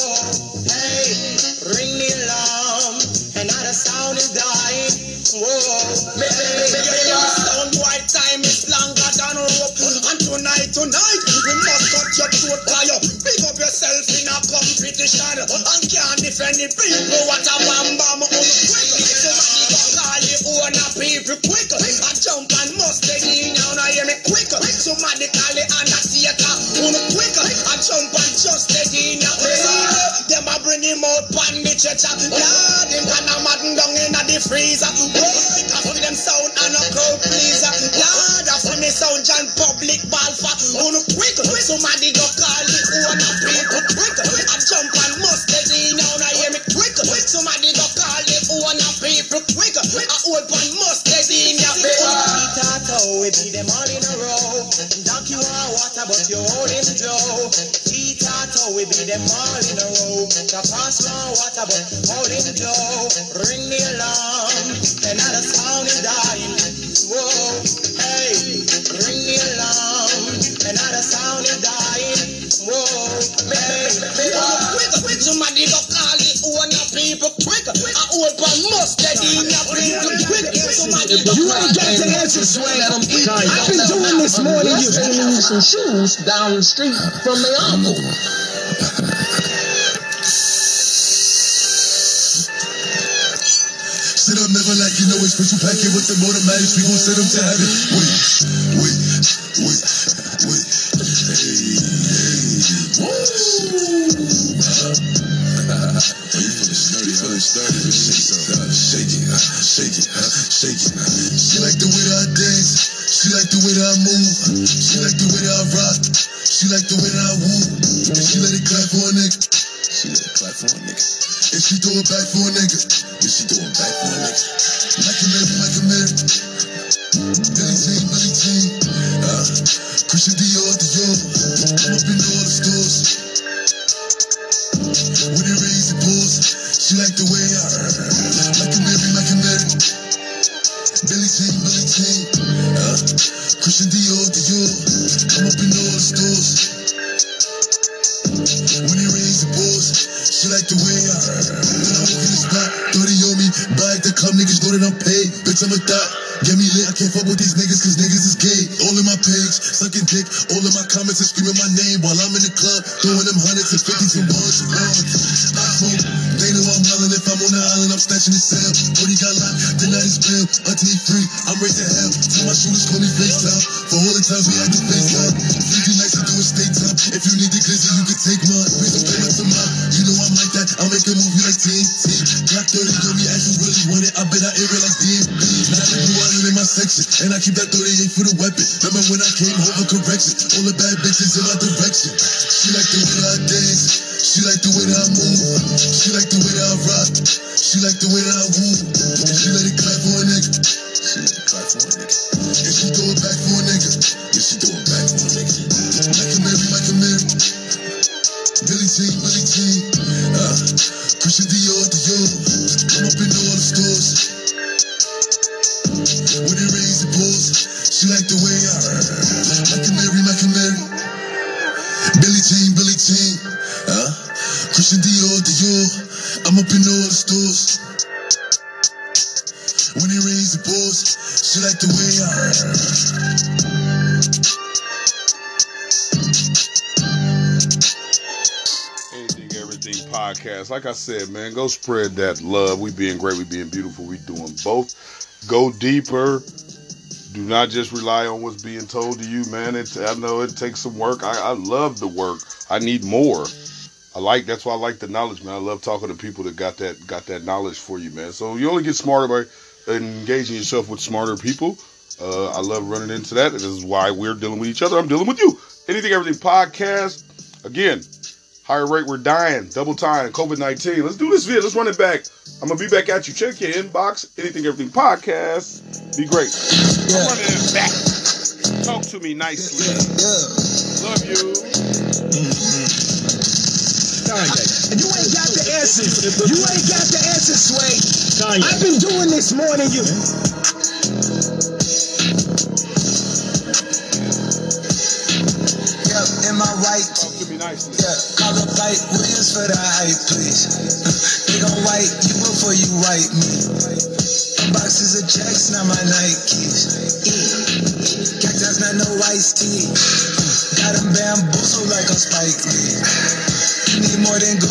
hey, ring the alarm, another sound is dying. Whoa, baby, hey, Sound boy time is longer than rope. And tonight, tonight, we must cut your throat fire. Pick up yourself in a competition. And can't defend the people. The freezer. Some shoes down the street from their uncle. Sit up, never like you know wait, special packet with them automatics, we gon' send them to heaven. Wait, wait, wait, wait. Hey, hey, woo! Shake it, shake it, shake it. And she let it clap for a nigga. She let it clap for a nigga. And she throw it back for a nigga. Yeah, she throw it back for a nigga. Like a Mary, like a Mary. Hell. Till my shooters call me FaceTime. For all the times we had to FaceTime. 50 nights to do it state time. If you need the glizzy, you can take mine. Don't pay my to mine. You know I'm like that. I'll make a movie like TNT. Black 30 on me, as you really want it. I bet I air it like DMB. Now I grew out in my section. And I keep that 38 for the weapon. She throw back for a nigga. Yeah, she throw Like I said, man, go spread that love. We being great, we being beautiful, we doing both. Go deeper. Do not just rely on what's being told to you, man. It's I know it takes some work. I, I love the work. I need more. I like that's why I like the knowledge, man. I love talking to people that got that got that knowledge for you, man. So you only get smarter by engaging yourself with smarter people. Uh, I love running into that. This is why we're dealing with each other. I'm dealing with you. Anything, everything podcast. Again, higher rate, we're dying. Double time, COVID 19. Let's do this video. Let's run it back. I'm going to be back at you. Check your inbox. Anything, everything podcast. Be great. I'm running it back. Talk to me nicely. Yeah. Love you. Kanye. And you ain't got the answers. You ain't got the answers, Sway. Kanye. I've been doing this more than you. Yeah, am I right? Yeah, call up Hype Williams for the hype, please. They gon' white you before you write me. Boxes of checks, not my Nikes. Yeah. Cactus, not no iced tea. Got them bamboozled like a Spike Lee. Need more than go.